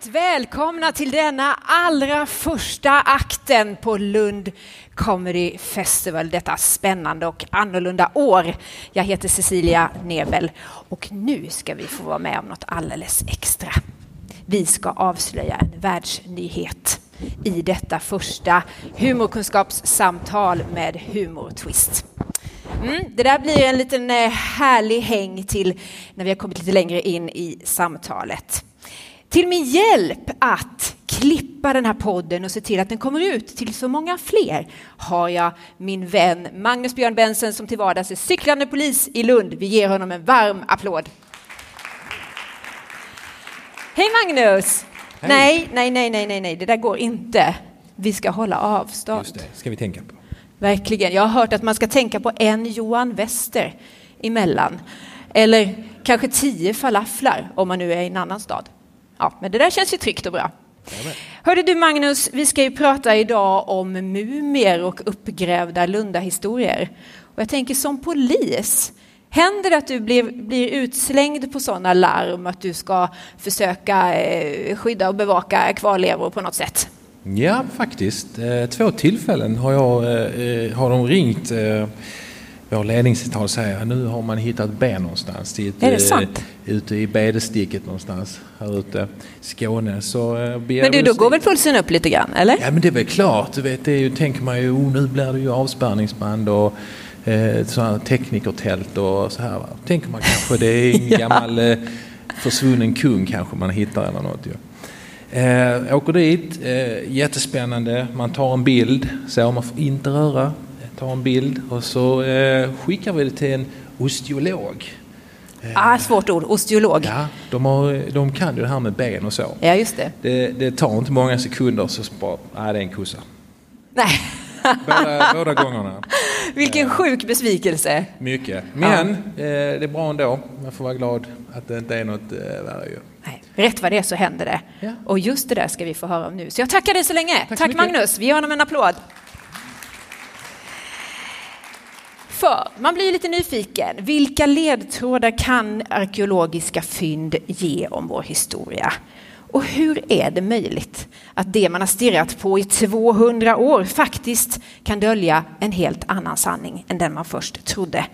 Varmt välkomna till denna allra första akten på Lund Comedy Festival, detta spännande och annorlunda år. Jag heter Cecilia Nebel och nu ska vi få vara med om något alldeles extra. Vi ska avslöja en världsnyhet i detta första humorkunskapssamtal med humortwist. Mm, det där blir en liten eh, härlig häng till när vi har kommit lite längre in i samtalet. Till min hjälp att klippa den här podden och se till att den kommer ut till så många fler har jag min vän Magnus Björn Bensen som till vardags är cyklande polis i Lund. Vi ger honom en varm applåd. Hej Magnus! Hej. Nej, nej, nej, nej, nej, nej, det där går inte. Vi ska hålla avstånd. Just det, ska vi tänka på. Verkligen. Jag har hört att man ska tänka på en Johan Wester emellan. Eller kanske tio falaflar om man nu är i en annan stad. Ja, men det där känns ju tryggt och bra. Hörde du Magnus, vi ska ju prata idag om mumier och uppgrävda lundahistorier. Och jag tänker som polis, händer det att du blir, blir utslängd på sådana larm att du ska försöka eh, skydda och bevaka kvarlevor på något sätt? Ja, faktiskt. Eh, två tillfällen har, jag, eh, eh, har de ringt eh, Vår ledningscentral säger att nu har man hittat ben någonstans. Är det eh, sant? Ute i bedesticket någonstans här ute i Skåne. Så eh, Men du, då går väl pulsen upp lite grann, eller? Ja men det är väl klart, du vet, det är ju, tänker man ju, oh, nu blir det ju avspärrningsband och eh, sådana teknikertält och så här. Va? Tänker man kanske det är en Ja. gammal eh, försvunnen kung kanske man hittar eller något ju. Eh, åker dit, eh, jättespännande, man tar en bild, så man får inte röra, tar en bild och så eh, skickar vi det till en osteolog. Ah, svårt ord, osteolog. Ja, Ja, de, har, de kan ju det här med ben och så. just det. Det, det tar inte många sekunder så bara, nej det är en kossa. Nej, Båda, båda gångerna. vilken sjuk besvikelse. Mycket. Men eh, det är bra ändå. Man får vara glad att det inte är något eh, värre ju. Nej, rätt vad det är så händer det. Ja. Och just det där ska vi få höra om nu. Så jag tackar dig så länge. Tack, mycket. Magnus, vi ger honom en applåd. För man blir lite nyfiken. Vilka ledtrådar kan arkeologiska fynd ge om vår historia? Och hur är det möjligt att det man har stirrat på i 200 år faktiskt kan dölja en helt annan sanning än den man först trodde?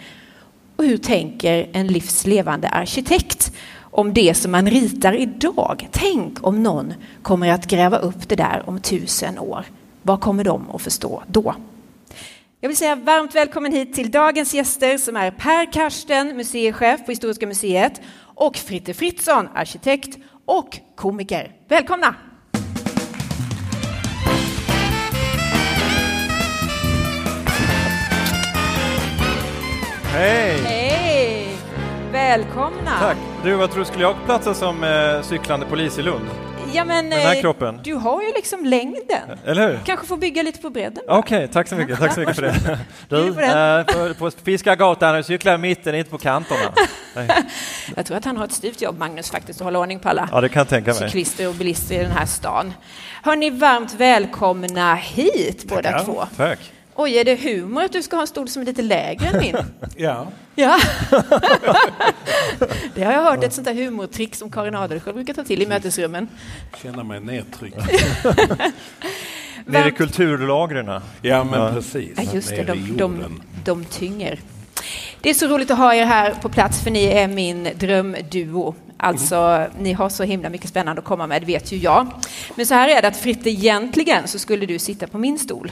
Och hur tänker en livslevande arkitekt om det som man ritar idag? Tänk om någon kommer att gräva upp det där om tusen år. Vad kommer de att förstå då? Jag vill säga varmt välkommen hit till dagens gäster som är Per Karsten, museichef på Historiska museet och Fritte Fritzson, arkitekt och komiker. Välkomna! Hej! Hej! Välkomna! Tack. Du, vad tror du, skulle jag platsa som eh, cyklande polis i Lund? Ja, men, den här eh, kroppen. Du har ju liksom längden. Eller hur? Kanske får bygga lite på bredden. Okej, tack så mycket. Tack så mycket för det. Du den. eh, på, på Fiskargatan, cyklar i mitten, inte på kanterna. Jag tror att han har ett styvt jobb, Magnus, faktiskt, att hålla ordning på alla Ja, det kan tänka mig. cyklister och bilister i den här stan. Hörni, varmt välkomna hit båda Ja, två. Tack. Oj, är det humor att du ska ha en stol som är lite lägre än min? Ja, Ja. Det har jag hört, ett sånt där humortrick som Karin Adelsköld brukar ta till i mötesrummen. känna mig nedtryckt. Nere i kulturlagren. Ja, men Ja. precis. Ja, just det, de, de, de tynger. Det är så roligt att ha er här på plats för ni är min drömduo. Alltså, ni har så himla mycket spännande att komma med, det vet ju jag. Men så här är det att Fritte, egentligen så skulle du sitta på min stol.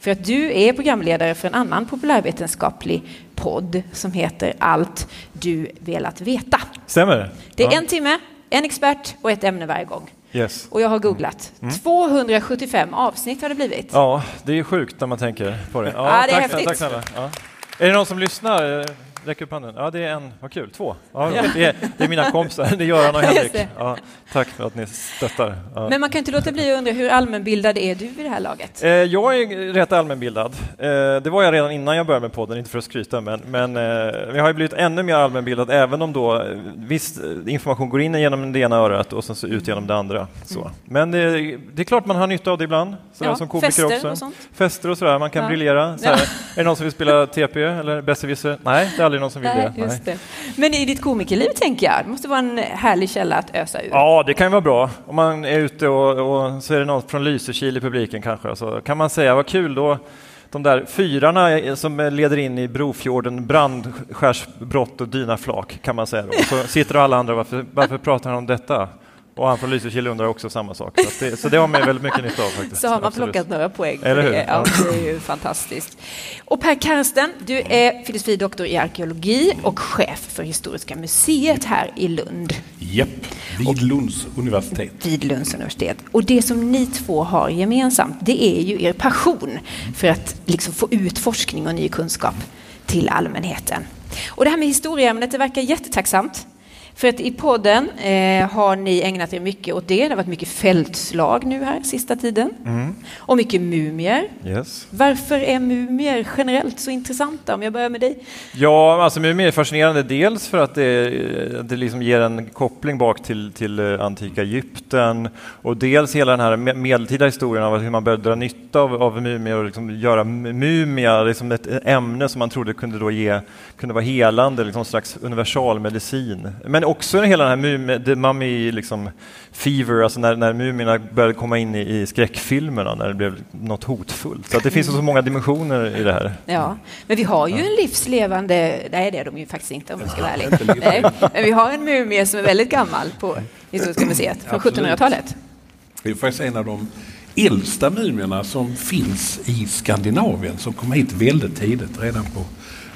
För att du är programledare för en annan populärvetenskaplig podd som heter Allt du velat veta. Stämmer det? Det är Ja. en timme, en expert och ett ämne varje gång. Yes. Och jag har googlat. 275 avsnitt har det blivit. Ja, det är sjukt när man tänker på det. Ja, det är tack, häftigt. Tack snälla. Ja. Är det någon som lyssnar? Räck upp handen. Ja, det är en. Vad kul. Två. Ja, Det, är, det är mina kompisar. Det är Göran och Henrik. Ja, tack för att ni stöttar. Ja. Men man kan inte låta bli att undra hur allmänbildad är du vid det här laget? Eh, Jag är rätt allmänbildad. Eh, Det var jag redan innan jag började med podden, inte för att skryta, men, men eh, jag har ju blivit ännu mer allmänbildad, även om då viss information går in genom det ena örat och sen så ut genom det andra. Så. Men det, det är klart man har nytta av det ibland, sådär Ja, som komiker fester också. och sånt. Fester och sådär, man kan briljera. Sådär. Är det någon som vill spela TP eller besserwisser? Nej, det är aldrig aldrig någon som vill Nej, det. just det. Men i ditt komikerliv tänker jag, det måste vara en härlig källa att ösa ur. Ja, det kan ju vara bra. Om man är ute och, och så är det någon från Lysekil i publiken kanske, så kan man säga vad kul då de där fyrarna som leder in i Brofjorden, brandskärsbrott och dynaflak kan man säga. Då. Och så sitter alla andra, varför, varför pratar han om detta? Och han från Lysekil undrar också samma sak. Så det, så det har man väldigt mycket nytta av faktiskt. Så har man Absolut. plockat några poäng. Eller hur? Det. Ja, det är ju fantastiskt. Och Per Karsten, du är filosofidoktor i arkeologi och chef för Historiska museet här i Lund, Japp, vid Lunds universitet. vid Lunds universitet. Och det som ni två har gemensamt, det är ju er passion för att liksom få ut forskning och ny kunskap till allmänheten. Och det här med historieämnet, det verkar jättetacksamt. För att i podden eh, har ni ägnat er mycket åt det. Det har varit mycket fältslag nu här sista tiden. Och mycket mumier. Yes. Varför är mumier generellt så intressanta? Om jag börjar med dig. Ja, alltså Mumin är fascinerande dels för att det, det liksom ger en koppling bak till, till eh, antika Egypten och dels hela den här me- medeltida historien av hur man började dra nytta av, av mumier och liksom göra mu- mumia liksom ett ämne som man trodde kunde, då ge, kunde vara helande, liksom en slags universalmedicin. Men också hela den här the mummy liksom, fever, alltså när, när mumierna började komma in i, i skräckfilmerna, när det blev något hotfullt. Så att det finns så många dimensioner i det här. Ja, men vi har ju en livslevande, nej det är de ju faktiskt inte om jag ska vara ärlig. Nej, men vi har en mumie som är väldigt gammal på Historiska museet från Absolut. 1700-talet. Det är faktiskt en av de äldsta mumierna som finns i Skandinavien som kom hit väldigt tidigt, redan på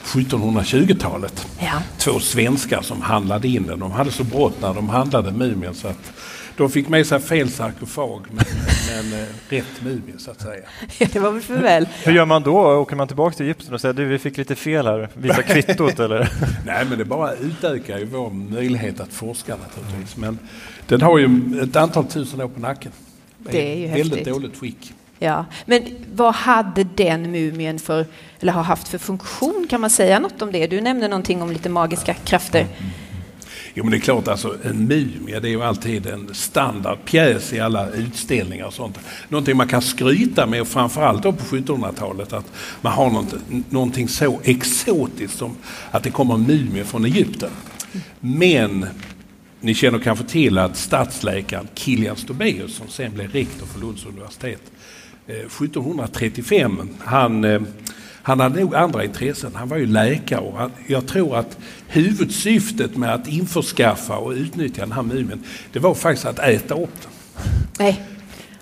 1720-talet. Ja. Två svenskar som handlade in den. De hade så brått när de handlade mumien så att de fick med sig fel sarkofag men, men eh, rätt mumie så att säga. Ja, det var väl för väl. Hur gör man då? Åker man tillbaka till Egypten och säger du, vi fick lite fel här, visa kvittot eller? Nej, men det bara utökar ju vår möjlighet att forska naturligtvis. Men den har ju ett antal tusen år på nacken. Det är ju Väldigt häftigt. dåligt skick. Ja, men vad hade den mumien för, eller har haft för funktion? Kan man säga något om det? Du nämnde någonting om lite magiska krafter. Jo, men det är klart, alltså, en mumie det är ju alltid en standardpjäs i alla utställningar och sånt. Någonting man kan skryta med, och framförallt då på 1700-talet, att man har något, någonting så exotiskt som att det kommer en mumie från Egypten. Men ni känner kanske till att stadsläkaren Kilian Stobaeus, som sen blev rektor för Lunds universitet, 1735, han, eh, han hade nog andra intressen. Han var ju läkare och han, jag tror att huvudsyftet med att införskaffa och utnyttja den här mumien, det var faktiskt att äta upp den. Nej,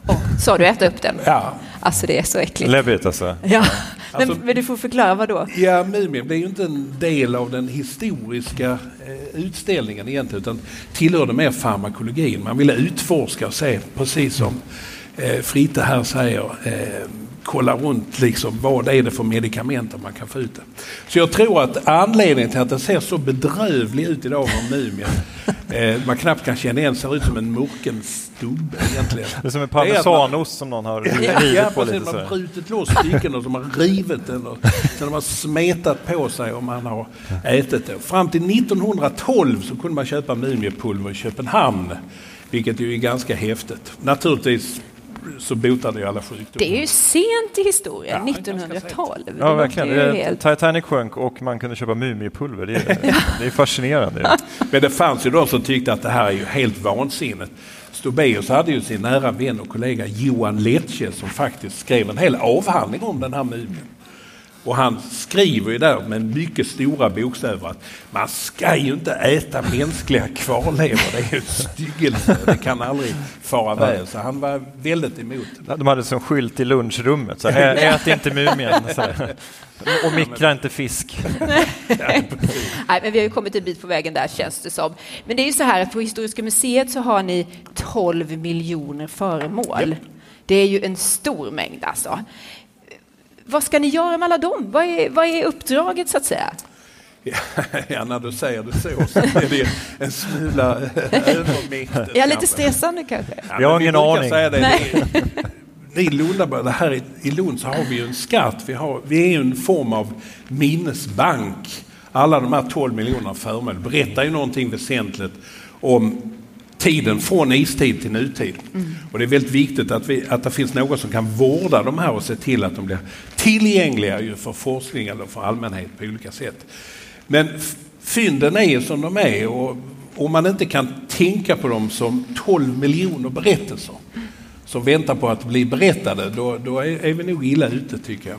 Åh, sa du äta upp den? Ja, Alltså det är så äckligt. Läbbigt alltså. Ja, men, Alltså- men du får förklara vad då? Ja, Mumien blev ju inte en del av den historiska eh, utställningen egentligen, utan tillhörde mer farmakologin. Man ville utforska och se, precis som eh, Fritte här säger, eh, kolla runt liksom, vad är det för medikamenter man kan få ut det. Så jag tror att anledningen till att den ser så bedrövlig ut idag av mumien, eh, man knappt kan känna igen, ser ut som en murken stubbe egentligen. Det är som en parmesanost som någon har rivit ja på lite Man har brutit loss stycken och så har man rivit den och sen har man smetat på sig och man har ätit det. Fram till 1912 så kunde man köpa mumiepulver i Köpenhamn, vilket ju är ganska häftigt. Naturligtvis så botar det ju alla sjukdomar. Det är ju sent i historien, Ja, ganska sent. 1912. Det Ja, verkligen. helt- Titanic sjönk och man kunde köpa mumiepulver. Det är, det är fascinerande. Men det fanns ju de som tyckte att det här är ju helt vansinnigt. Stobaeus hade ju sin nära vän och kollega Johan Lecce som faktiskt skrev en hel avhandling om den här mumien. Och han skriver ju där med mycket stora bokstäver att man ska ju inte äta mänskliga kvarlevor. Det är ju styggelse. Det kan aldrig fara väl. Så han var väldigt emot. De hade som skylt i lunchrummet. Så här, ät inte mumien. Så här. Och mikra inte fisk. Nej, men vi har ju kommit en bit på vägen där känns det som. Men det är ju så här att på Historiska museet så har ni 12 miljoner föremål. Det är ju en stor mängd alltså. Vad ska ni göra med alla dem? Vad är, vad är uppdraget så att säga? Ja, när du säger det så så är det en smula övermäktigt. Är jag lite kanske. stressande kanske? Ja, Jag har ingen aning. Säga det, Nej. det, i Lundabör, det här i, i Lund så har vi ju en skatt. Vi, har, vi är ju en form av minnesbank. Alla de här 12 miljonerna föremål berättar ju någonting väsentligt om tiden från istid till nutid. Och det är väldigt viktigt att, vi, att det finns någon som kan vårda de här och se till att de blir tillgängliga ju för forskning eller för allmänhet på olika sätt. Men fynden är som de är och om man inte kan tänka på dem som 12 miljoner berättelser som väntar på att bli berättade, då, då är, är, vi nog illa ute tycker jag.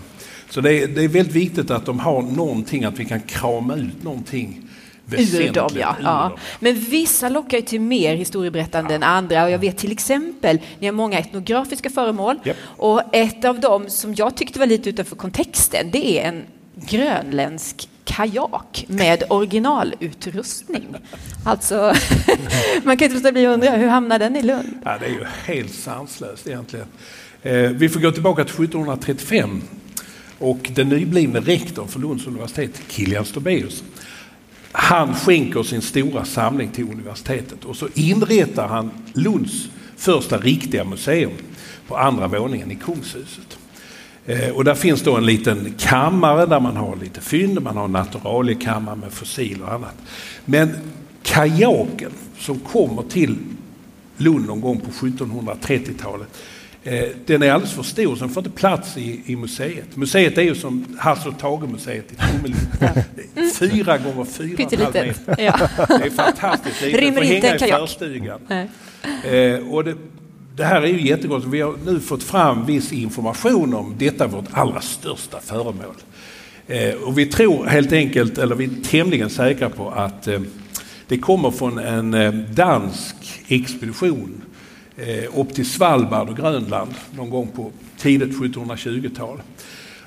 Så det är, det är väldigt viktigt att de har någonting, att vi kan krama ut någonting ur dem, ja. ja. Men vissa lockar ju till mer historieberättande ja. än andra. Och jag vet till exempel, ni har många etnografiska föremål. Yep. Och ett av dem som jag tyckte var lite utanför kontexten, det är en grönländsk kajak med originalutrustning. Alltså, man kan inte låta bli att undra, hur hamnade den i Lund? Ja, det är ju helt sanslöst egentligen. Eh, vi får gå tillbaka till 1735 och den nyblivne rektorn för Lunds universitet, Kilian Stobeus, han skänker sin stora samling till universitetet och så inrättar han Lunds första riktiga museum på andra våningen i Kungshuset. Eh, och där finns då en liten kammare där man har lite fynd, man har en naturaliekammare med fossil och annat. Men kajaken som kommer till Lund någon gång på 1730-talet den är alldeles för stor så den får inte plats i, i museet. Museet är ju som Hasse och Tage-museet i Tomelilla. Fyra gånger fyra meter. Ja. Det är fantastiskt litet. Rymmer inte en kajak. Eh, och det, det, här är ju jättegott. Vi har nu fått fram viss information om detta vårt allra största föremål. Eh, och vi tror helt enkelt, eller vi är tämligen säkra på att eh, det kommer från en eh, dansk expedition eh, upp till Svalbard och Grönland någon gång på tidigt 1720-tal.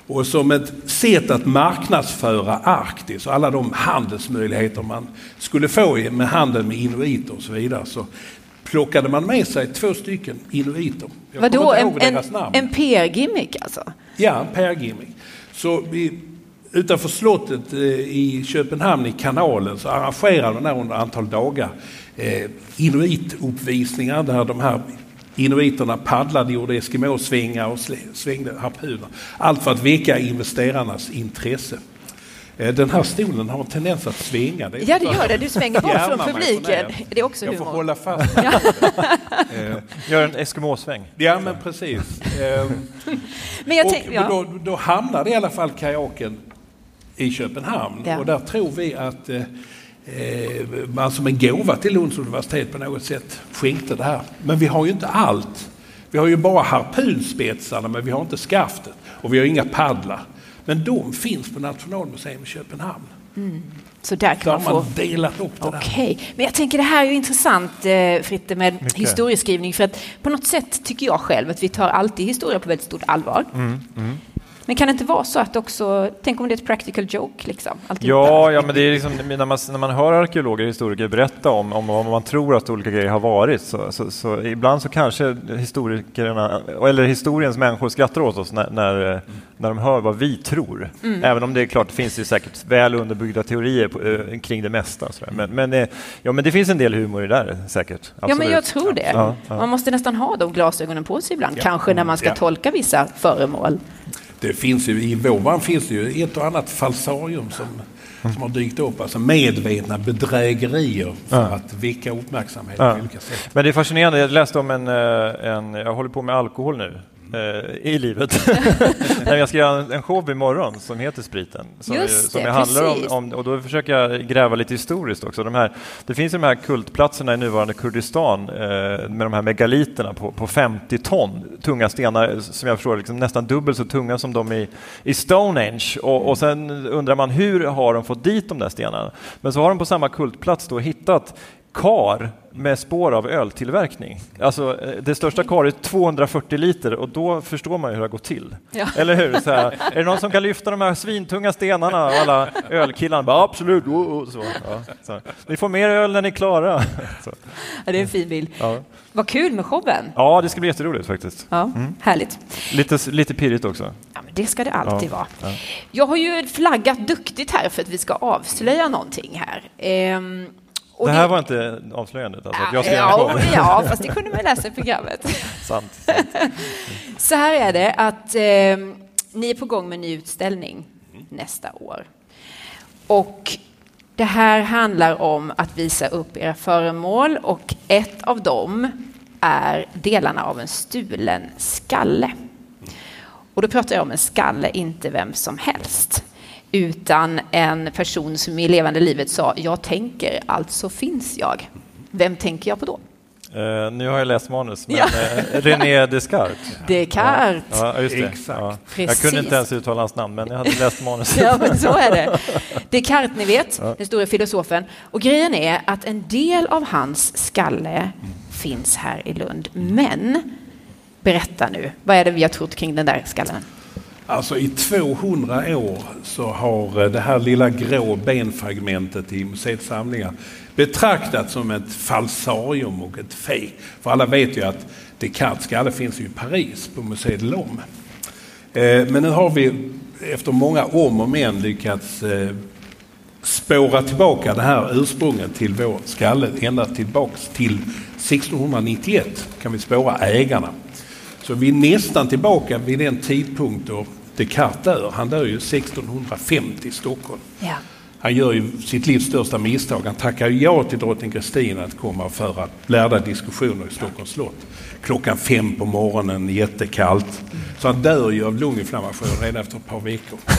Och som ett sätt att marknadsföra Arktis och alla de handelsmöjligheter man skulle få med handel med inuiter och så vidare så plockade man med sig två stycken inuiter. Vadå, en, en, en PR-gimmick alltså? Ja, en PR-gimmick. Så vi, utanför slottet eh, i Köpenhamn i kanalen så arrangerade man under ett antal dagar eh, inuituppvisningar där de här inuiterna paddlade, gjorde eskimåsvängar och svängde harpuner. Allt för att väcka investerarnas intresse. Eh, den här stolen har en tendens att svänga. Det ja, det gör det. Du svänger bort från publiken. Det är också Jag humor. får hålla fast eh, Gör en eskimåsväng. Ja, men precis. Ehm, men jag och ja. då, då hamnar i alla fall kajaken i Köpenhamn ja. och där tror vi att eh, man som en gåva till Lunds universitet på något sätt skänkte det här. Men vi har ju inte allt. Vi har ju bara harpunspetsarna men vi har inte skaftet och vi har inga paddlar. Men de finns på Nationalmuseum i Köpenhamn. Mm. Så där kan där man få... delat upp det okay. där. Men jag tänker det här är ju intressant eh, Fritte med Mycket. historieskrivning för att på något sätt tycker jag själv att vi tar alltid historia på väldigt stort allvar. Mm. Mm. Men kan det inte vara så att också, tänk om det är ett practical joke? Liksom, ja, ja, men det är liksom, när, man, när man hör arkeologer och historiker berätta om, om vad man tror att olika grejer har varit, så, så, så ibland så kanske historikerna, eller historiens människor skrattar åt oss när, när, när de hör vad vi tror. Mm. Även om det är klart, det finns ju säkert väl underbyggda teorier på, kring det mesta. Men, men, äh, ja, men det finns en del humor i det där säkert. Absolut. Ja, men jag tror det. Ja, ja. Man måste nästan ha de glasögonen på sig ibland, ja. kanske när man ska tolka vissa föremål. Det finns ju, I våran finns det ju ett och annat falsarium som, som har dykt upp, alltså medvetna bedrägerier för ja. att väcka uppmärksamhet på olika sätt. Men det är fascinerande, jag läste om en, eh, en jag håller på med alkohol nu, i livet. jag ska göra en show imorgon som heter Spriten. Som, Just som det, handlar om, om, och då försöker jag gräva lite historiskt också. De här, det finns de här kultplatserna i nuvarande Kurdistan eh, med de här megaliterna på, på 50 ton tunga stenar som jag förstår liksom nästan dubbelt så tunga som de i, i Stonehenge. Och, och sen undrar man hur har de fått dit de där stenarna? Men så har de på samma kultplats då hittat kar med spår av öltillverkning. Alltså, eh, det största karet är 240 liter och då förstår man ju hur det har gått till. Ja. Eller hur? Så här, är det någon som kan lyfta de här svintunga stenarna? Och alla ölkillarna bara absolut. Oh, oh, så, ja, så. Ni får mer öl när ni är klara. Så. Ja, det är en fin bild. Ja. Vad kul med showen. Ja, det ska bli jätteroligt faktiskt. Ja, mm. Härligt. Lite, lite pirrigt också. Ja, men det ska det alltid vara. Jag har ju flaggat duktigt här för att vi ska avslöja någonting här. Ehm, och det här det... var inte avslöjandet? Alltså, jag ja, ja, fast det kunde man läsa i programmet. sant, sant. Så här är det att eh, ni är på gång med en ny utställning mm. nästa år. Och det här handlar om att visa upp era föremål och ett av dem är delarna av en stulen skalle. Och då pratar jag om en skalle, inte vem som helst utan en person som i levande livet sa jag tänker, alltså finns jag. Vem tänker jag på då? Uh, nu har jag läst manus, men Ja. uh, René Descartes. Descartes. Ja, just det. Exakt. Ja. Jag kunde inte ens uttala hans namn, men jag hade läst manus. Ja, men så är det. Descartes, ni vet, den stora filosofen. Och grejen är att en del av hans skalle finns här i Lund. Men berätta nu, vad är det vi har trott kring den där skallen? Alltså i 200 år så har eh, det här lilla grå benfragmentet i museets samlingar betraktats som ett falsarium och ett fejk. För alla vet ju att Descartes skalle finns i Paris på museet Lom. Eh, men nu har vi efter många om och men lyckats eh, spåra tillbaka det här ursprunget till vår skalle ända tillbaks till 1691 kan vi spåra ägarna. Så vi är nästan tillbaka vid den tidpunkt då Descartes dör. Han dör ju 1650 i Stockholm. Ja. Han gör ju sitt livs största misstag. Han tackar ja till drottning Kristina att komma och föra lärda diskussioner i Stockholms slott. Klockan fem på morgonen, jättekallt. Så han dör ju av lunginflammation redan efter ett par veckor.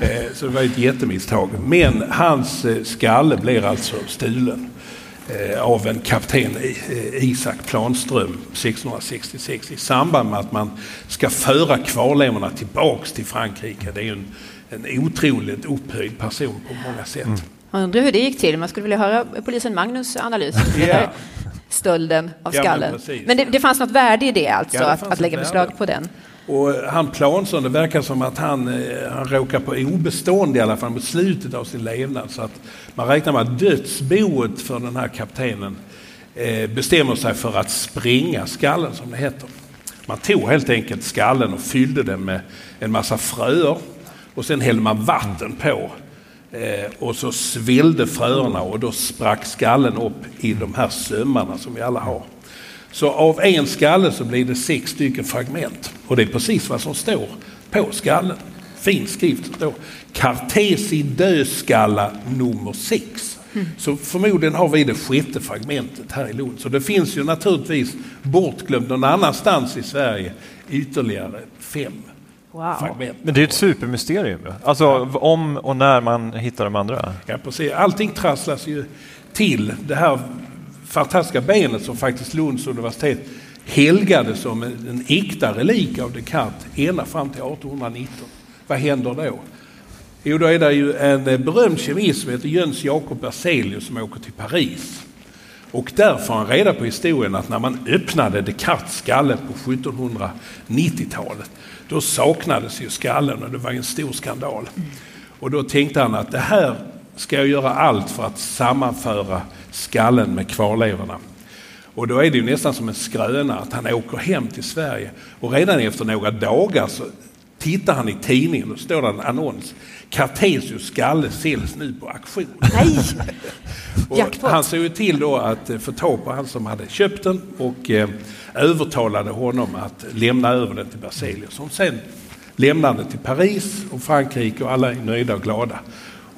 Eh, Så det var ett jättemisstag. Men hans eh, skalle blir alltså stulen av en kapten eh, Isak Planström 1666 i samband med att man ska föra kvarlevorna tillbaks till Frankrike. Det är en, en otroligt upphöjd person på många sätt. Man undrar hur det gick till. Man skulle vilja höra polisen Magnus analys. Ja. Stölden av Ja, men skallen. Men det, det fanns något värde i det alltså, Ja, det att, att lägga beslag på den. Och han Plansson, det verkar som att han, eh, han råkar på obestånd i alla fall mot slutet av sin levnad. Så att man räknar med att dödsboet för den här kaptenen eh, bestämmer sig för att springa skallen som det heter. Man tog helt enkelt skallen och fyllde den med en massa fröer och sen hällde man vatten på. Eh, och så svällde fröerna och då sprack skallen upp i de här sömmarna som vi alla har. Så av en skalle så blir det sex stycken fragment. Och det är precis vad som står på skallen. Fin skrift som står Cartesi dödskalla nummer sex. Så förmodligen har vi det sjätte fragmentet här i Lund. Så det finns ju naturligtvis bortglömt någon annanstans i Sverige ytterligare fem Wow. fragment. Men det är ett supermysterium. Alltså om och när man hittar de andra. Ja, precis. Allting trasslas ju till. Det här fantastiska benet som faktiskt Lunds universitet helgade som en, en äkta relik av Descartes ända fram till 1819. Vad händer då? Jo, då är det ju en eh, berömd kemist som heter Jöns Jakob Berzelius som åker till Paris. Och där får han reda på historien att när man öppnade Descartes skalle på 1790-talet, då saknades ju skallen och det var en stor skandal. Och då tänkte han att det här ska jag göra allt för att sammanföra skallen med kvarlevorna. Och då är det ju nästan som en skröna att han åker hem till Sverige och redan efter några dagar så tittar han i tidningen och står det en annons. Cartesius skalle säljs nu på auktion. Nej! Han såg ju till då att få tag på han som hade köpt den och eh, övertalade honom att lämna över den till Berzelius. Som sen lämnade den till Paris och Frankrike och alla är nöjda och glada.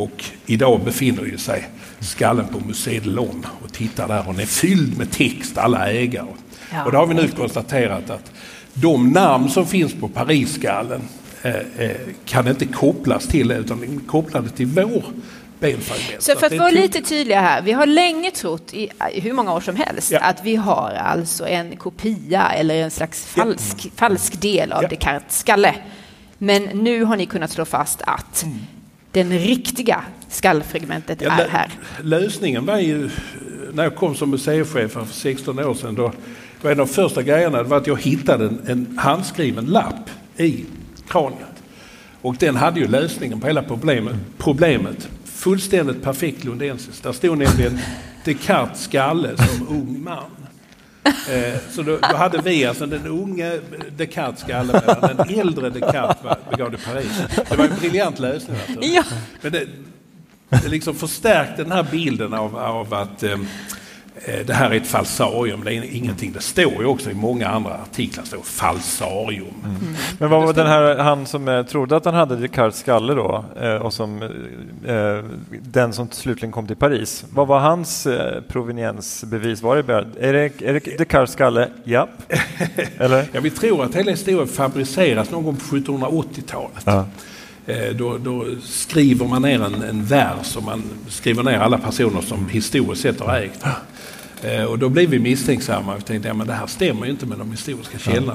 Och idag befinner ju sig skallen på Museet Lom och tittar där den är fylld med text, alla ägare. Ja. Och då har vi nu konstaterat att de namn som finns på Parisskallen eh, eh, kan inte kopplas till det utan de är kopplade till vår. Så för att vara lite tydliga här, vi har länge trott i, hur många år som helst Ja. att vi har alltså en kopia eller en slags falsk, falsk del av Ja. Descartes skalle. Men nu har ni kunnat slå fast att den riktiga skallfragmentet Ja, är här. Lösningen var ju, när jag kom som museichef för 16 år sedan, då var en av de första grejerna var att jag hittade en, en handskriven lapp i kraniet. Och den hade ju lösningen på hela problemet. problemet. Fullständigt perfekt lundensiskt. Där stod nämligen Descartes skalle som ung man. Eh, så då, då hade vi alltså den unge Descartes skalle medan den äldre Descartes begravd i Paris. Det var en briljant lösning. naturligtvis. Ja. Men det, det liksom förstärkte den här bilden av, av att eh, det här är ett falsarium. Det är ingenting. Det står ju också i många andra artiklar. Står falsarium. Men vad var den här, han som eh, trodde att han hade Descartes skalle då, eh, och som, eh, den som slutligen kom till Paris. Vad var hans eh, proveniensbevis? Var det, bara- är det, är det Descartes skalle? Ja. Eller? Ja, vi tror att hela historien fabriceras någon gång på 1780-talet. Ja. Eh, då, då, skriver man ner en, en vers och man skriver ner alla personer som historiskt sett har ägt. Eh, och då blev vi misstänksamma och tänkte att ja, det här stämmer ju inte med de historiska källorna.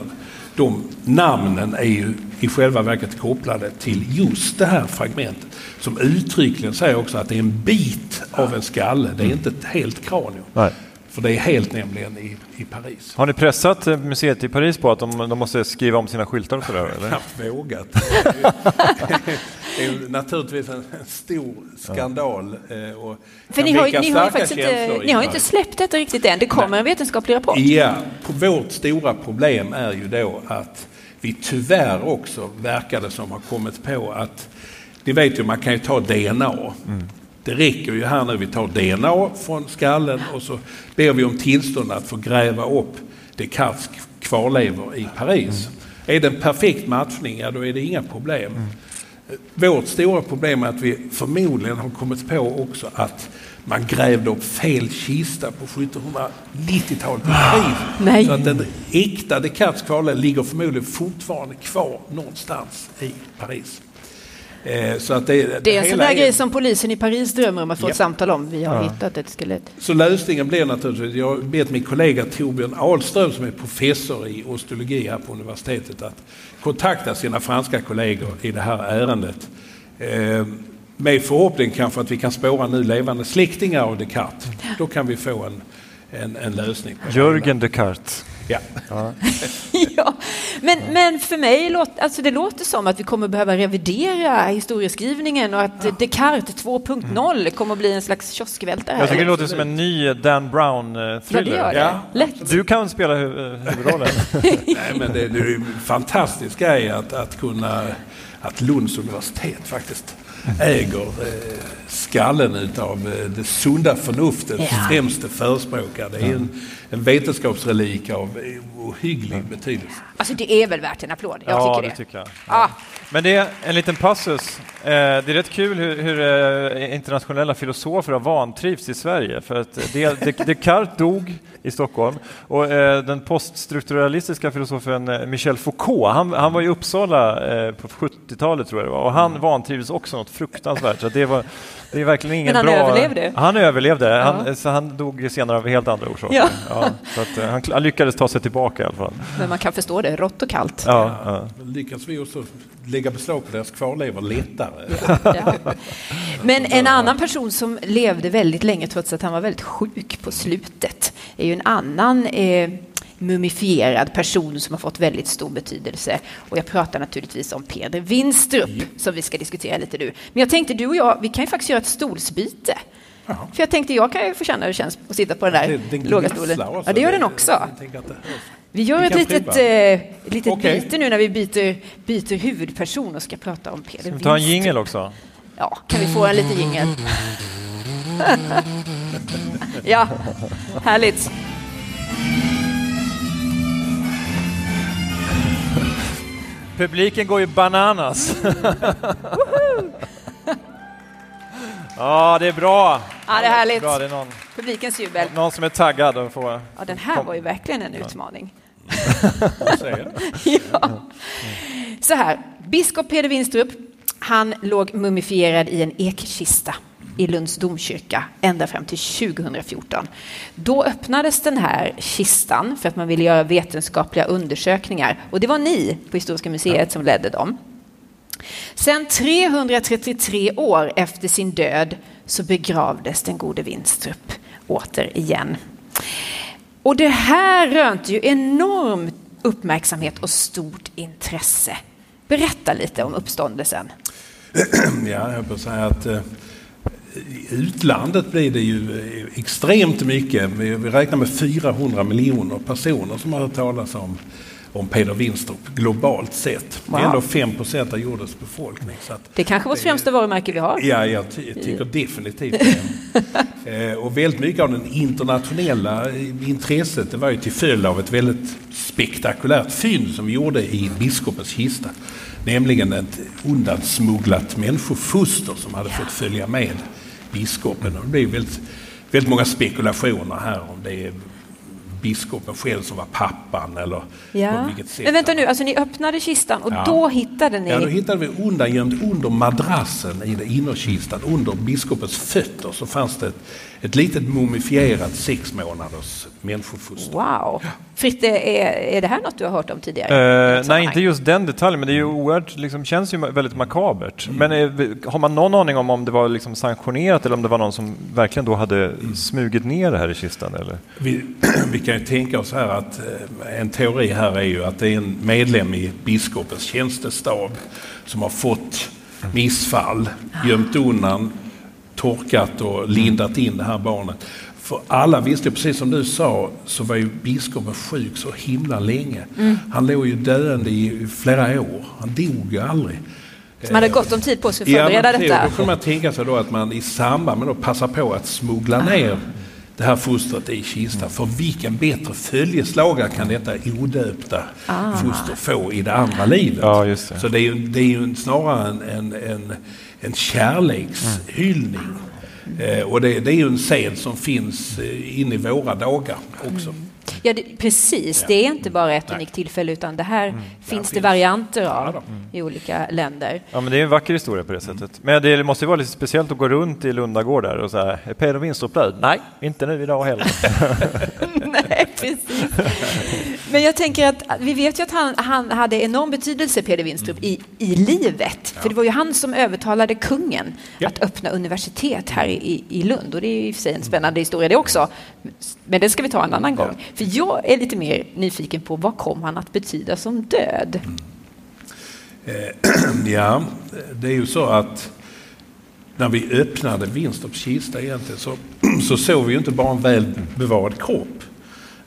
De namnen är ju i själva verket kopplade till just det här fragmentet som uttryckligen säger också att det är en bit av en skalle, det är inte ett helt kranium. Nej. För det är helt nämligen i, i Paris. Har ni pressat eh, museet i Paris på att de, de måste skriva om sina skyltar och sådär? Eller? Knappt vågat. det är naturligtvis en, stor skandal. Eh, och För ni har, ni, har faktiskt inte, ni har inte släppt detta riktigt än. Det kommer Nej. en vetenskaplig rapport. Ja, vårt stora problem är ju då att vi tyvärr också verkar som har kommit på att, ni vet ju man kan ju ta DNA. Mm. Det räcker ju här nu, vi tar DNA från skallen och så ber vi om tillstånd att få gräva upp Descartes kvarlevor i Paris. Mm. Är det en perfekt matchning, ja då är det inga problem. Mm. Vårt stora problem är att vi förmodligen har kommit på också att man grävde upp fel kista på 1790-talet i Paris. Nej. Så att den äkta Descartes kvarlevor ligger förmodligen fortfarande kvar någonstans i Paris. Eh, så att det, det, är en sån där grej som polisen i Paris drömmer om att få ja. ett samtal om. Vi har ja. hittat ett skelett. Så lösningen blir naturligtvis, jag bett min kollega Torbjörn Ahlström som är professor i osteologi här på universitetet att kontakta sina franska kollegor i det här ärendet. Eh, med förhoppning kanske att vi kan spåra nu levande släktingar av Descartes. Då kan vi få en, en, en lösning. Jörgen Descartes. Ja. ja. ja. Men, men för mig låter alltså det låter som att vi kommer behöva revidera historieskrivningen och att ja. Descartes 2.0 mm. kommer att bli en slags kioskvältare. Jag tycker det låter som en ny Dan Brown-thriller. Ja, det gör det. Ja. Du kan spela huvudrollen. Nej, men det, det är en fantastisk grej att, att kunna att Lunds universitet faktiskt äger eh, skallen utav eh, det sunda förnuftets ja. främste förespråkare. Det är en, en vetenskapsrelik av ohygglig betydelse. Alltså det är väl värt en applåd? Jag ja, tycker det. tycker jag. Ja. Men det är en liten passus. Eh, det är rätt kul hur, hur internationella filosofer har vantrivts i Sverige. För att Descartes dog i Stockholm och den poststrukturalistiska filosofen Michel Foucault, han, han var i Uppsala på 70-talet tror jag det var och han mm. vantrivdes också något fruktansvärt. Så det var det är verkligen ingen Men han bra... överlevde? Han överlevde, ja. han, så han dog senare av helt andra orsaker. Ja. ja så att, eh, han, han, lyckades ta sig tillbaka i alla fall. Men man kan förstå det, rått och kallt. Ja, ja. Lyckas vi också lägga beslag på deras kvarlevor lättare. Ja. Men en annan person som levde väldigt länge trots att han var väldigt sjuk på slutet är ju en annan eh, mumifierad person som har fått väldigt stor betydelse. Och jag pratar naturligtvis om Peder Winstrup som vi ska diskutera lite nu. Men jag tänkte du och jag, vi kan ju faktiskt göra ett stolsbyte. Jaha. För jag tänkte jag kan ju få känna hur det känns att sitta på den där den låga stolen. Ja, det gör den också. Vi gör vi ett litet, eh, litet okay. byte nu när vi byter, byter huvudperson och ska prata om Peder Winstrup. ta en jingel också? Ja, kan vi få en liten jingel? ja, härligt. Publiken går ju bananas. ja, det är bra. Ja, det är härligt. Bra. Det är någon, Publikens jubel. Någon som är taggad. Och får, ja, den här var ju verkligen en utmaning. ja. Så här, biskop Peder Winstrup, han låg mumifierad i en ekkista i Lunds domkyrka ända fram till 2014. Då öppnades den här kistan för att man ville göra vetenskapliga undersökningar och det var ni på Historiska museet som ledde dem. Sen 333 år efter sin död så begravdes den gode Winstrup återigen. Och det här rönte ju enorm uppmärksamhet och stort intresse. Berätta lite om uppståndelsen. Ja, jag får säga att eh, i utlandet blir det ju extremt mycket. Vi räknar med 400 miljoner personer som har hört talas om, om Peder Winstrup globalt sett. Wow. Det är ändå 5 procent av jordens befolkning. Så det är kanske vårt främsta varumärke vi har. Ja, jag, ty tycker definitivt det. eh, och väldigt mycket av det internationella intresset det var ju till följd av ett väldigt spektakulärt fynd som vi gjorde i biskopens kista. Nämligen ett undansmugglat människofoster som hade fått följa med biskopen. Det blev väldigt, väldigt många spekulationer här om det är biskopen själv som var pappan eller Ja. på vilket sätt. Men vänta nu, alltså ni öppnade kistan och Ja. då hittade ni... Ja, då hittade vi undangömt under madrassen i innerkistan, under biskopens fötter, så fanns det ett, ett litet mumifierat sex månaders människofoster. Wow! Fritte, är, är det här något du har hört om tidigare? Något nej, sammanhang? inte just den detaljen, men det är ju oerhört, liksom, känns ju väldigt makabert. Men eh, har man någon aning om om det var liksom sanktionerat eller om det var någon som verkligen då hade smugit ner det här i kistan? Eller? Vi, vi kan ju tänka oss här att eh, en teori här är ju att det är en medlem i biskopens tjänstestab som har fått missfall, gömt undan, torkat och lindat in det här barnet. För alla visste, precis som du sa, så var ju biskopen sjuk så himla länge. Han låg ju döende i flera år. Han dog ju aldrig. Som hade gott om tid på sig att Ja, förbereda men detta. Då kan man tänka sig då att man i samband med att passa på att smuggla ner det här fostret i kistan. För vilken bättre följeslagare kan detta odöpta foster få i det andra livet? Ja, just det. Så det är ju, det är ju snarare en, en, en, en kärlekshyllning. Eh, och det, det är ju en sed som finns eh, in i våra dagar också. Ja, det, precis. Det är inte bara ett unikt tillfälle utan det här finns det finns- varianter Ja, av då. i olika länder. Ja, men det är en vacker historia på det sättet. Men det måste ju vara lite speciellt att gå runt i Lundagård där och säga, är Peder Winstrup död? Nej, inte nu idag heller. Nej, precis. Men jag tänker att vi vet ju att han, han hade enorm betydelse, Peder Winstrup, i, i livet. För det var ju han som övertalade kungen Ja. att öppna universitet här i, i Lund. Och det är ju i och för sig en spännande historia det också. Men det ska vi ta en annan gång. För jag är lite mer nyfiken på vad kom han att betyda som död? Eh, Ja, det är ju så att när vi öppnade Winstrups kista egentligen så, så såg vi ju inte bara en väl bevarad kropp.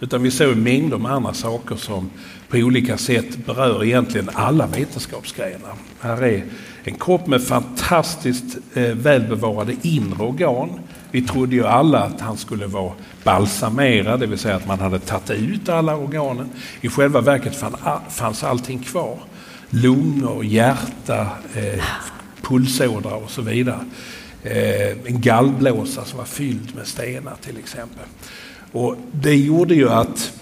Utan vi såg mängder med andra saker som på olika sätt berör egentligen alla vetenskapsgrenar. Här är en kropp med fantastiskt eh, välbevarade inre organ. Vi trodde ju alla att han skulle vara balsamerad, det vill säga att man hade tagit ut alla organen. I själva verket fann, fanns allting kvar. Lungor, hjärta, eh, pulsådrar och så vidare. Eh, en gallblåsa som var fylld med stenar till exempel. Och det gjorde ju att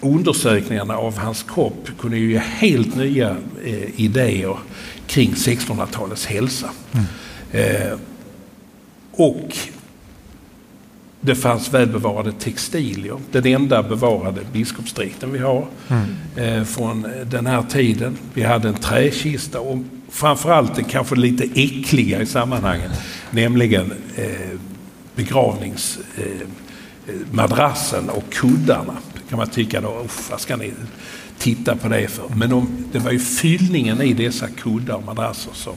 undersökningarna av hans kropp kunde ju ge helt nya eh, idéer kring 1600-talets hälsa. Eh, och det fanns välbevarade textilier. Den enda bevarade biskopsdräkten vi har eh, från den här tiden. Vi hade en träkista och framförallt det kanske lite äckliga i sammanhanget, nämligen eh, begravningsmadrassen eh, madrassen och kuddarna. kan man tycka då, "Uff, vad ska ni titta på det för? Men de, det var ju fyllningen i dessa kuddar och madrasser som,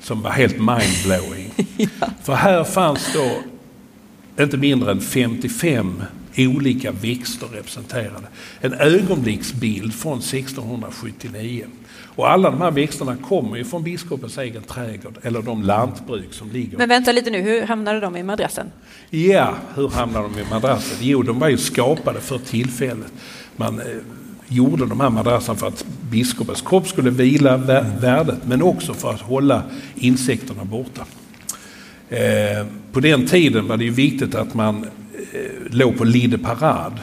som var helt mindblowing. För här fanns då inte mindre än 55 olika växter representerade. En ögonblicksbild från 1679. Och alla de här växterna kommer ju från biskopens egen trädgård eller de lantbruk som ligger. Men vänta lite nu, hur hamnade de i madrassen? Ja, hur hamnade de i madrassen? Jo, de var ju skapade för tillfället. Man eh, gjorde de här madrasserna för att biskopens kropp skulle vila vä- värdet, men också för att hålla insekterna borta. Eh, på den tiden var det ju viktigt att man låg på lide parad.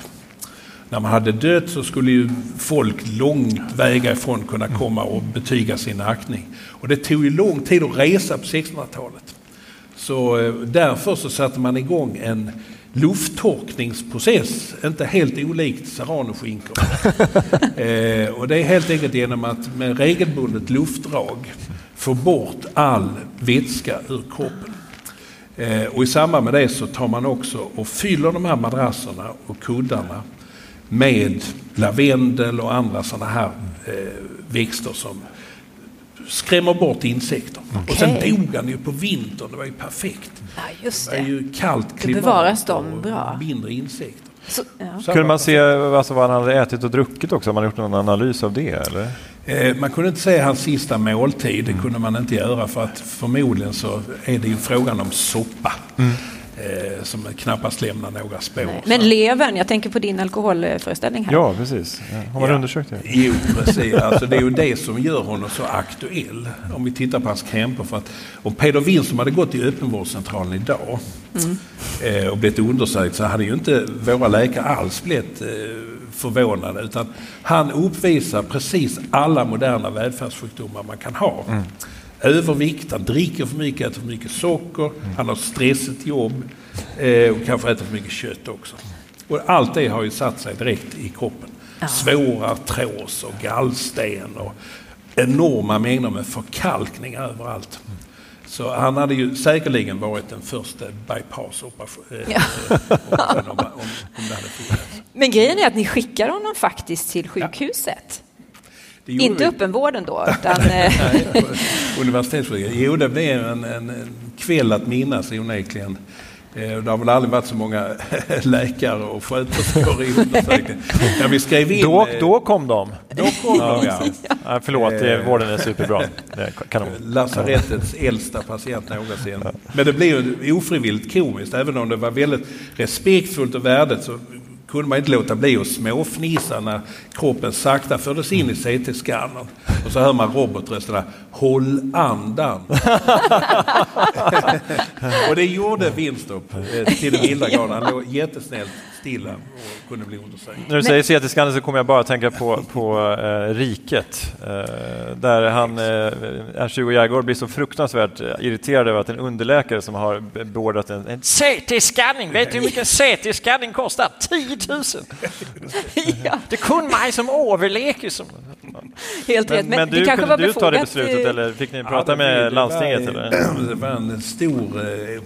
När man hade dött så skulle ju folk lång vägar ifrån kunna komma och betyga sin aktning. Och det tog ju lång tid att resa på 1600-talet. Så eh, därför så satte man igång en lufttorkningsprocess, inte helt olikt serranoskinkor. eh, och det är helt enkelt genom att med regelbundet luftdrag få bort all vätska ur kroppen. Eh, och i samband med det så tar man också och fyller de här madrasserna och kuddarna med lavendel och andra sådana här eh, växter som skrämmer bort insekter. Och sen dog han ju på vintern, det var ju perfekt. Ja, just Det är det. ju kallt klimat bevaras de och bra. mindre insekter. Så, ja. Så Kunde man se alltså, vad han hade ätit och druckit också? Har man gjort någon analys av det? Eller? Eh, man kunde inte säga hans sista måltid, det kunde man inte göra för att förmodligen så är det ju frågan om soppa. Mm eh, som knappast lämnar några spår. Nej. Men levern, jag tänker på din alkoholföreställning här. Ja, precis. Har man Ja. undersökt det? Jo, precis. Alltså, det är ju det som gör honom så aktuell. Om vi tittar på hans krämpor. För att om Peder Lindström hade gått till öppenvårdscentralen idag eh, och blivit undersökt så hade ju inte våra läkare alls blivit eh, förvånade. Utan han uppvisar precis alla moderna välfärdssjukdomar man kan ha. Övervikt, han dricker för mycket, äter för mycket socker, han har stressigt jobb eh, och kanske äter för mycket kött också. Och allt det har ju satt sig direkt i kroppen. Svår artros och gallsten och enorma mängder med förkalkning överallt. Så han hade ju säkerligen varit den första bypass-operationen Ja. om, om, om det hade funnits. Men grejen är att ni skickar honom faktiskt till sjukhuset. Inte vi. öppenvården då, utan... eh, Universitetssjukhuset. Jo, det blev en, en, en kväll att minnas onekligen. Eh, Det har väl aldrig varit så många läkare och sköterskor i undersökningen. Vi skrev in... Då, eh, då kom de. då kom de, ja. Ja, förlåt, vården är superbra. Kanon. Lasarettets äldsta patient någonsin. Men det blev ju ofrivilligt komiskt. Även om det var väldigt respektfullt och värdigt så kunde man inte låta bli att småfnissa när kroppen sakta fördes in i CT-skannern. Och så hör man robotrösterna ”Håll andan”. och det gjorde Winstrup eh, till den vilda grad. Han låg jättesnällt stilla och kunde bli undersökt. När du säger CT-scanner så kommer jag bara att tänka på, på eh, Riket. Eh, där han, eh, Ernst-Hugo Järegård blir så fruktansvärt eh, irriterad över att en underläkare som har beordrat en, en CT-scanning, vet du hur mycket CT-scanning kostar? 10 000! ja, Det kun mig som överläkare som... helt rätt. Men, men det du, kanske kunde var du ta det beslutet eller fick ni Ja, prata det- med det landstinget? Var, eller? Det var en stor... eh,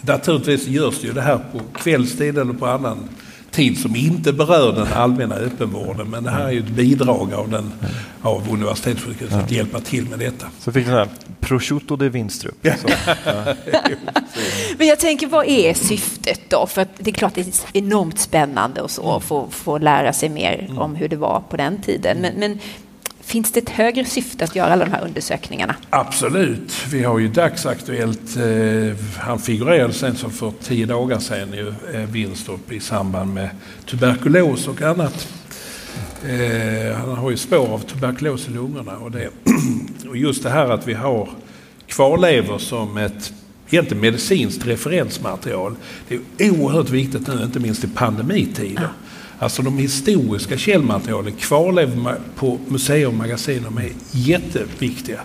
Naturligtvis görs ju det här på kvällstid eller på annan tid som inte berör den allmänna öppenvården. Men det här är ju ett bidrag av, den, av universitetssjukhuset att hjälpa till med detta. Så fick ni sån här prosciutto de Winstrup. Så, Men jag tänker, vad är syftet då? För att det är klart det är enormt spännande och så, att få, få lära sig mer om hur det var på den tiden. Men, men finns det ett högre syfte att göra alla de här undersökningarna? Absolut. Vi har ju dagsaktuellt, eh, han figurerade sen som för tio dagar sedan ju, eh, Winstrup i samband med tuberkulos och annat. Eh, han har ju spår av tuberkulos i lungorna och, det, och just det här att vi har kvarlevor som ett egentligen medicinskt referensmaterial. Det är oerhört viktigt nu, inte minst i pandemitider. Alltså de historiska källmaterialen, kvarlever ma- på museer och magasin, de är jätteviktiga.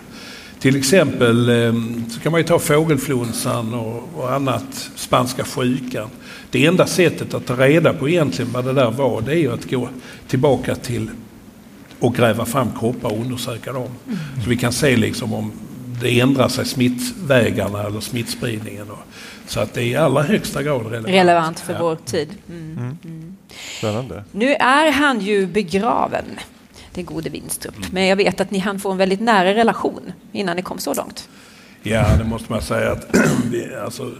Till exempel eh, så kan man ju ta fågelflunsan och, och annat, spanska sjukan. Det enda sättet att ta reda på egentligen vad det där var, det är ju att gå tillbaka till och gräva fram kroppar och undersöka dem. Så vi kan se liksom om det ändrar sig smittvägarna eller smittspridningen. Så att det är i allra högsta grad relevant. Relevant för Ja. vår tid. Mm. Spännande. Nu är han ju begraven, den gode Winstrup. Men jag vet att ni hann få en väldigt nära relation innan ni kom så långt. Ja, det måste man säga att alltså,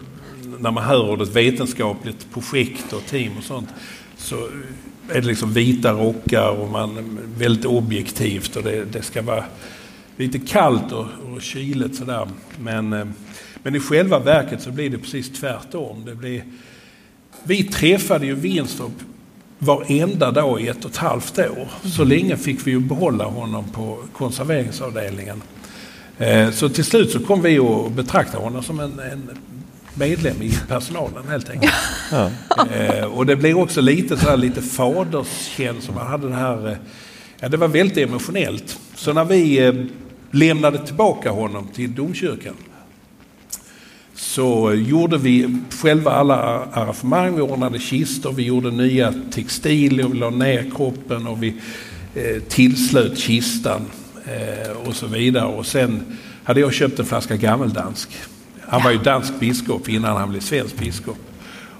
när man hör ordet vetenskapligt projekt och team och sånt så är det liksom vita rockar och man väldigt objektivt och det, det ska vara lite kallt och, och kyligt sådär. Men, eh, men i själva verket så blir det precis tvärtom. Det blir, vi träffade ju Winstrup varenda dag i ett och ett halvt år. Så länge fick vi ju behålla honom på konserveringsavdelningen. Eh, Så till slut så kom vi att betrakta honom som en, en medlem i personalen helt enkelt. Eh, och det blir också lite så här, lite faderskänsla. Man hade det här, eh, ja det var väldigt emotionellt. Så när vi eh, lämnade tillbaka honom till domkyrkan så gjorde vi själva alla arrangemang. Vi ordnade kistor, vi gjorde nya textilier, vi la ner kroppen och vi eh, tillslöt kistan eh, och så vidare. Och sen hade jag köpt en flaska gammeldansk. Han var ju dansk biskop innan han blev svensk biskop.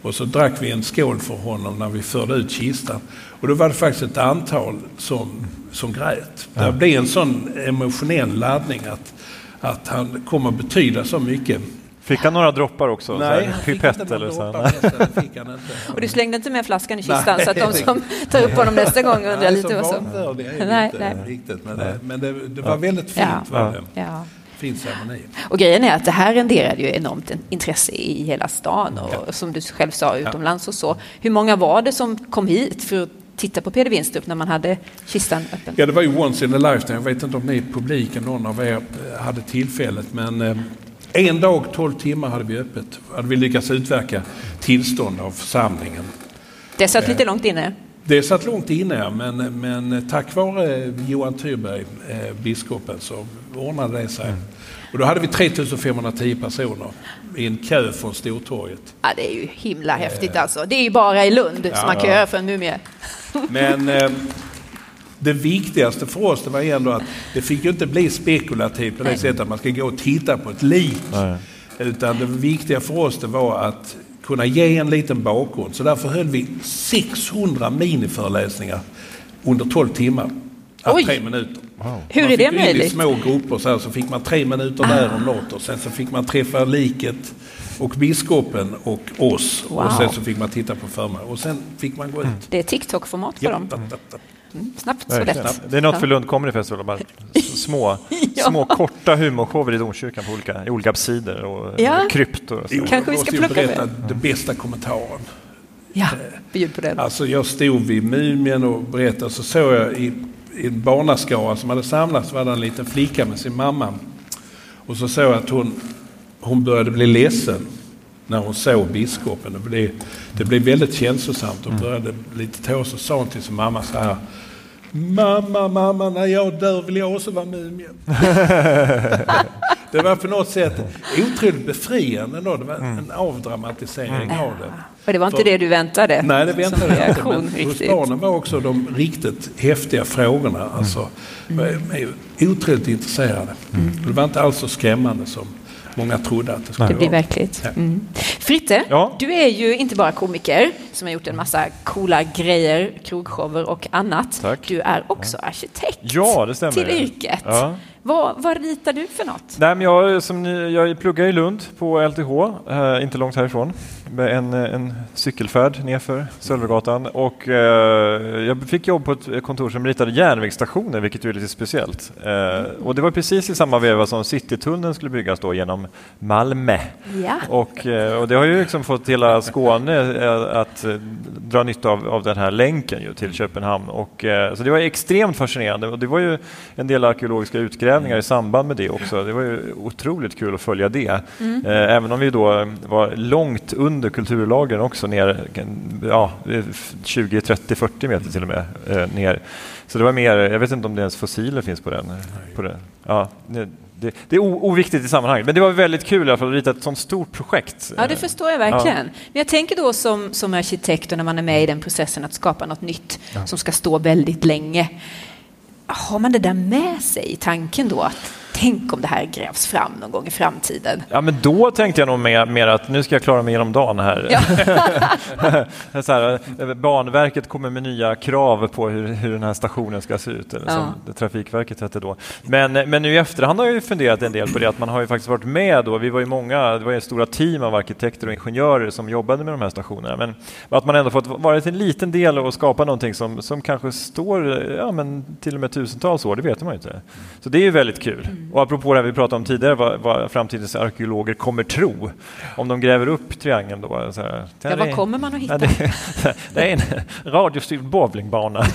Och så drack vi en skål för honom när vi förde ut kistan. Och då var det faktiskt ett antal som, som grät. Det blev en sån emotionell laddning att, att han kommer betyda så mycket. Fick han några droppar också? Så här, han fick pipett eller så? droppar. Och du slängde inte med flaskan i kistan Nej. så att de som tar upp honom nästa gång undrar lite vad så som... Nej, inte nej. riktigt. Men, det, men det, det var väldigt fint. Ja. Var det. Ja. fin ceremoni. Och grejen är att det här renderade ju enormt intresse i hela stan och ja. som du själv sa utomlands och så. Hur många var det som kom hit för att titta på Peder Winstrup när man hade kistan öppen? Ja, det var ju once in a lifetime. Jag vet inte om ni i publiken, någon av er, eh, hade tillfället. Men eh, en dag, 12 timmar hade vi öppet. Hade vi lyckats utverka tillstånd av församlingen. Det satt lite långt inne. Det satt långt inne, men, men tack vare Johan Tyrberg, eh, biskopen, så ordnade det sig. Mm. Och då hade vi 3510 personer i en kö från Stortorget. Ja, det är ju himla häftigt alltså. Det är ju bara i Lund ja, som man köar för en mumie. Men eh, det viktigaste för oss det var ändå att det fick ju inte bli spekulativt på det sättet att man ska gå och titta på ett lik. Nej. Utan det viktiga för oss det var att kunna ge en liten bakgrund. Så därför höll vi 600 miniföreläsningar under 12 timmar. Oj. Tre minuter. Wow. Hur är det möjligt? I små grupper så, här, så fick man tre minuter ah. där om något och sen så fick man träffa liket och biskopen och oss wow. och sen så fick man titta på förmiddagen och sen fick man gå ut. Det är TikTok-format för ja, dem. Mm, snabbt så lätt. Det är något för Lund Comedy Festival. Bara små, ja. små korta humorshower i domkyrkan på olika, i olika absider och ja. kryptor. Och så. Kanske vi ska plocka berätta med. den bästa kommentaren. Ja, bjud på den. Alltså jag stod vid Mumien och berättade så såg jag i, i en barnaskara som hade samlats var det en liten flicka med sin mamma. Och så såg jag att hon, hon började bli ledsen när hon såg biskopen. Det blev, det blev väldigt känslosamt och började lite tås så sa hon till sin mamma så här Mamma, mamma, när jag dör vill jag också vara mumie. det var på något sätt otroligt befriande. Då. Det var en avdramatisering mm. av det. Och det var inte För, det du väntade? Nej, det väntade jag inte. Men hos barnen var också de riktigt häftiga frågorna. Alltså, mm. otroligt intresserade. Mm. Det var inte alls så skrämmande som många trodde att det skulle det blir verkligt. Mm. Fritte, ja. du är ju inte bara komiker som har gjort en massa coola grejer, krogshower och annat. Tack. Du är också arkitekt ja, det stämmer. till yrket. Ja. Vad, vad ritar du för något? Nej, men jag, som ni, jag pluggar i Lund på LTH, äh, inte långt härifrån, en, en cykelfärd nerför Sölvgatan. Och, äh, jag fick jobb på ett kontor som ritade järnvägsstationer, vilket är lite speciellt. Äh, och det var precis i samma veva som Citytunneln skulle byggas då genom Malmö. Ja. Och, och det har ju liksom fått hela Skåne att dra nytta av, av den här länken ju till Köpenhamn. Och, så det var extremt fascinerande och det var ju en del arkeologiska utgrävningar i samband med det också. Det var ju otroligt kul att följa det. Mm. Eh, även om vi då var långt under kulturlagen också, ner ja, 20, 30, 40 meter till och med eh, ner. Så det var mer, jag vet inte om det ens fossiler finns på den. På den. Ja, det, det, är oviktigt i sammanhanget, men det var väldigt kul i alla fall att rita ett sånt stort projekt. Ja, det förstår jag verkligen. Ja. Men jag tänker då som, som arkitekt och när man är med i den processen att skapa något nytt ja. som ska stå väldigt länge har man det där med sig i tanken då? Att tänk om det här grävs fram någon gång i framtiden. Ja, men då tänkte jag nog mer, mer att nu ska jag klara mig genom dagen här. Ja. så här Banverket kommer med nya krav på hur, hur den här stationen ska se ut, eller ja. som Trafikverket hette då. Men, men nu i efterhand har jag ju funderat en del på det, att man har ju faktiskt varit med då. Vi var ju många, det var ju stora team av arkitekter och ingenjörer som jobbade med de här stationerna. Men att man ändå fått vara en liten del och skapa någonting som, som kanske står ja, men till och med tusentals år, det vet man ju inte. Så det är ju väldigt kul. Och apropå det vi pratade om tidigare, vad, vad framtidens arkeologer kommer tro om de gräver upp triangeln. Då, så här, ja, vad kommer man att hitta? det, det, är en radiostyrd bowlingbana.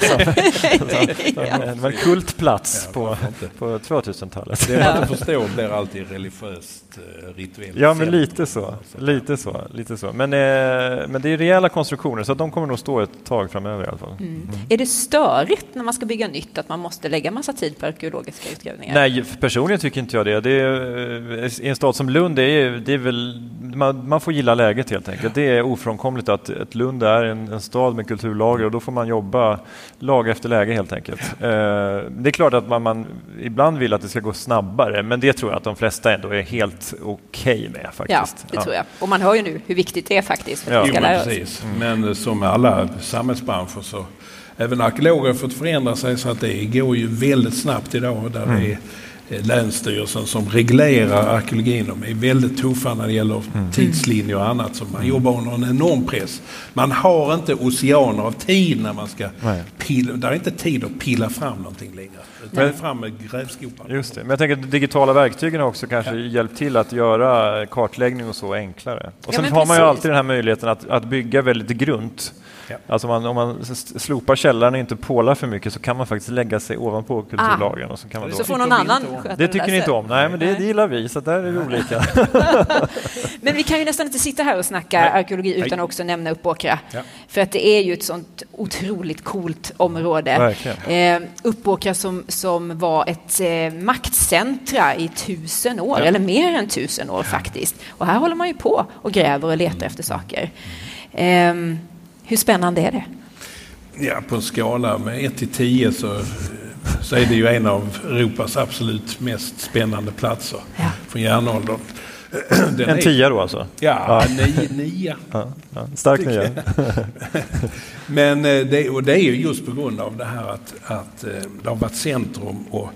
det var en kultplats på, på 2000-talet. Det man inte förstår blir alltid religiöst eh, rituellt. Ja, men lite så. Lite så, lite så. Men, eh, men det är rejäla konstruktioner så de kommer nog stå ett tag framöver i alla fall. Mm. Mm. Är det störigt när man ska bygga nytt att man måste lägga massa tid på arkeologiska utgrävningar? Nej, personligen tycker inte jag det. det är, eh, I en stad som Lund, det är, det är väl, man, man, får gilla läget helt enkelt. Det är ofrånkomligt att ett Lund är en, en, stad med kulturlager och då får man jobba lag efter läge helt enkelt. Eh, det är klart att man, man, ibland vill att det ska gå snabbare, men det tror jag att de flesta ändå är helt okej okay med faktiskt. Ja, det ja. tror jag. Och man hör ju nu hur viktigt det är faktiskt för att ja. vi ska lära oss. Mm. Men som med alla samhällsbranscher så även arkeologer har fått förändra sig så att det går ju väldigt snabbt idag. Där mm. det är eh, Länsstyrelsen som reglerar arkeologin. De är väldigt tuffa när det gäller Mm. tidslinjer och annat. Så man jobbar under en enorm press. Man har inte oceaner av tid när man ska Nej. pilla. Det är inte tid att pilla fram någonting längre. Men- fram med grävskopan. Just det. Men jag tänker att de digitala verktygen har också kanske hjälpt till att göra kartläggning och så enklare. Och sen men har man ju alltid den här möjligheten att, att bygga väldigt grunt. Ja. Alltså man, om man slopar källaren och inte pålar för mycket så kan man faktiskt lägga sig ovanpå kulturlagen. Och så kan man Så då, får någon annan sköta det tycker ni inte om? Nej, men det, det gillar vi, så där är vi olika. Men vi kan ju nästan inte sitta här och snacka Nej. arkeologi utan Nej. också nämna Uppåkra. Ja. För att det är ju ett sånt otroligt coolt område. Verkligen. Eh, Uppåkra som, som var ett eh, maktcentra i tusen år, eller mer än tusen år faktiskt. Och här håller man ju på och gräver och letar efter saker. Eh, hur spännande är det? Ja, på en skala med 1 till 10 så, så är det ju en av Europas absolut mest spännande platser Ja. från järnåldern. Den En tia då alltså? Ja, nio, nia. Ja, ja. Stark nia. Men eh, det, och det är ju just på grund av det här att, att eh, det har varit centrum och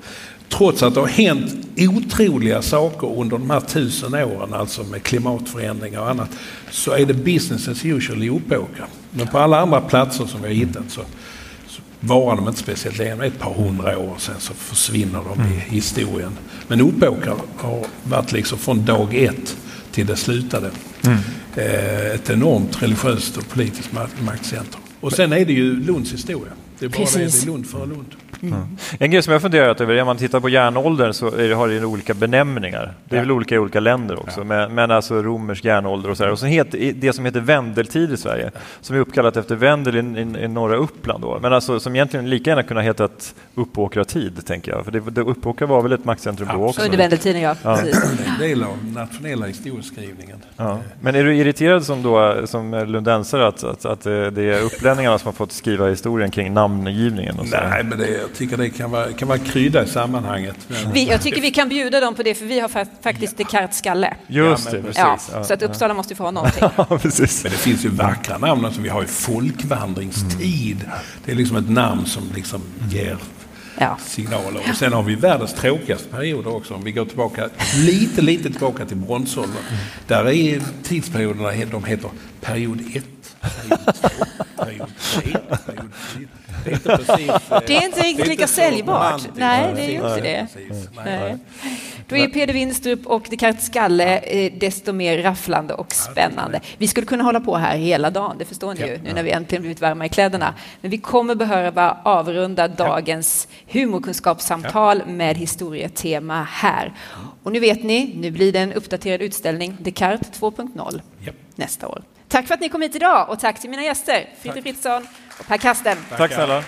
trots att det har hänt otroliga saker under de här tusen åren, alltså med klimatförändringar och annat, så är det business as usual i Uppåkra. Men på alla andra platser som vi har hittat så, så varar de inte speciellt länge, ett par hundra år sen så försvinner de i historien. Men Uppåkra har varit liksom från dag ett till det slutade. Eh, ett enormt religiöst och politiskt ma- maktcentrum. Och sen är det ju Lunds historia. Det är bara det, det Precis. är Lund före Lund. En grej som jag funderat över, är om man tittar på järnåldern så är det, har det olika benämningar. Det är Ja. väl olika i olika länder också, men, men alltså romersk järnålder och så här. Och sen heter, det som heter Vendeltid i Sverige, som är uppkallat efter Vendel i, i, i norra Uppland då. Men alltså som egentligen lika gärna kunna heta ett Uppåkra-tid, tänker jag. För det, det, Uppåkra var väl ett maktcentrum då också? Så under Vendeltiden, ja. Ja. Är en del av nationella historieskrivningen. Ja. Men är du irriterad som, då, som lundensare att, att, att det är upplänningarna som har fått skriva historien kring namngivningen? Och så? Nej, men det, jag tycker det kan vara, kan vara krydda i sammanhanget. Vi, jag tycker vi kan bjuda dem på det, för vi har fa- faktiskt Descartes skalle. Just Ja, det, men- precis. Ja, så att Uppsala måste få ha någonting. ja, precis. men det finns ju vackra namn. Alltså, vi har ju folkvandringstid. Det är liksom ett namn som liksom ger Ja. signaler. Och sen har vi världens tråkigaste perioder också. Om vi går tillbaka lite, lite tillbaka till bronsåldern. Där är tidsperioderna, de heter period 1, period 2, period 3, period 4. Det är inte precis... eh, Det är inte riktigt lika säljbart. Nej, det är ju inte det. precis. Nej. Nej. Då är Peder Winstrup och Descartes skalle eh, desto mer rafflande och spännande. Vi skulle kunna hålla på här hela dagen, det förstår ni ju, nu när vi äntligen blivit varma i kläderna. Men vi kommer behöva avrunda dagens humorkunskapssamtal med historietema här. Och nu vet ni, nu blir det en uppdaterad utställning, Descartes 2.0, Japp. nästa år. Tack för att ni kom hit idag och tack till mina gäster, Fritte Fritzson och Per Kasten. Tack snälla.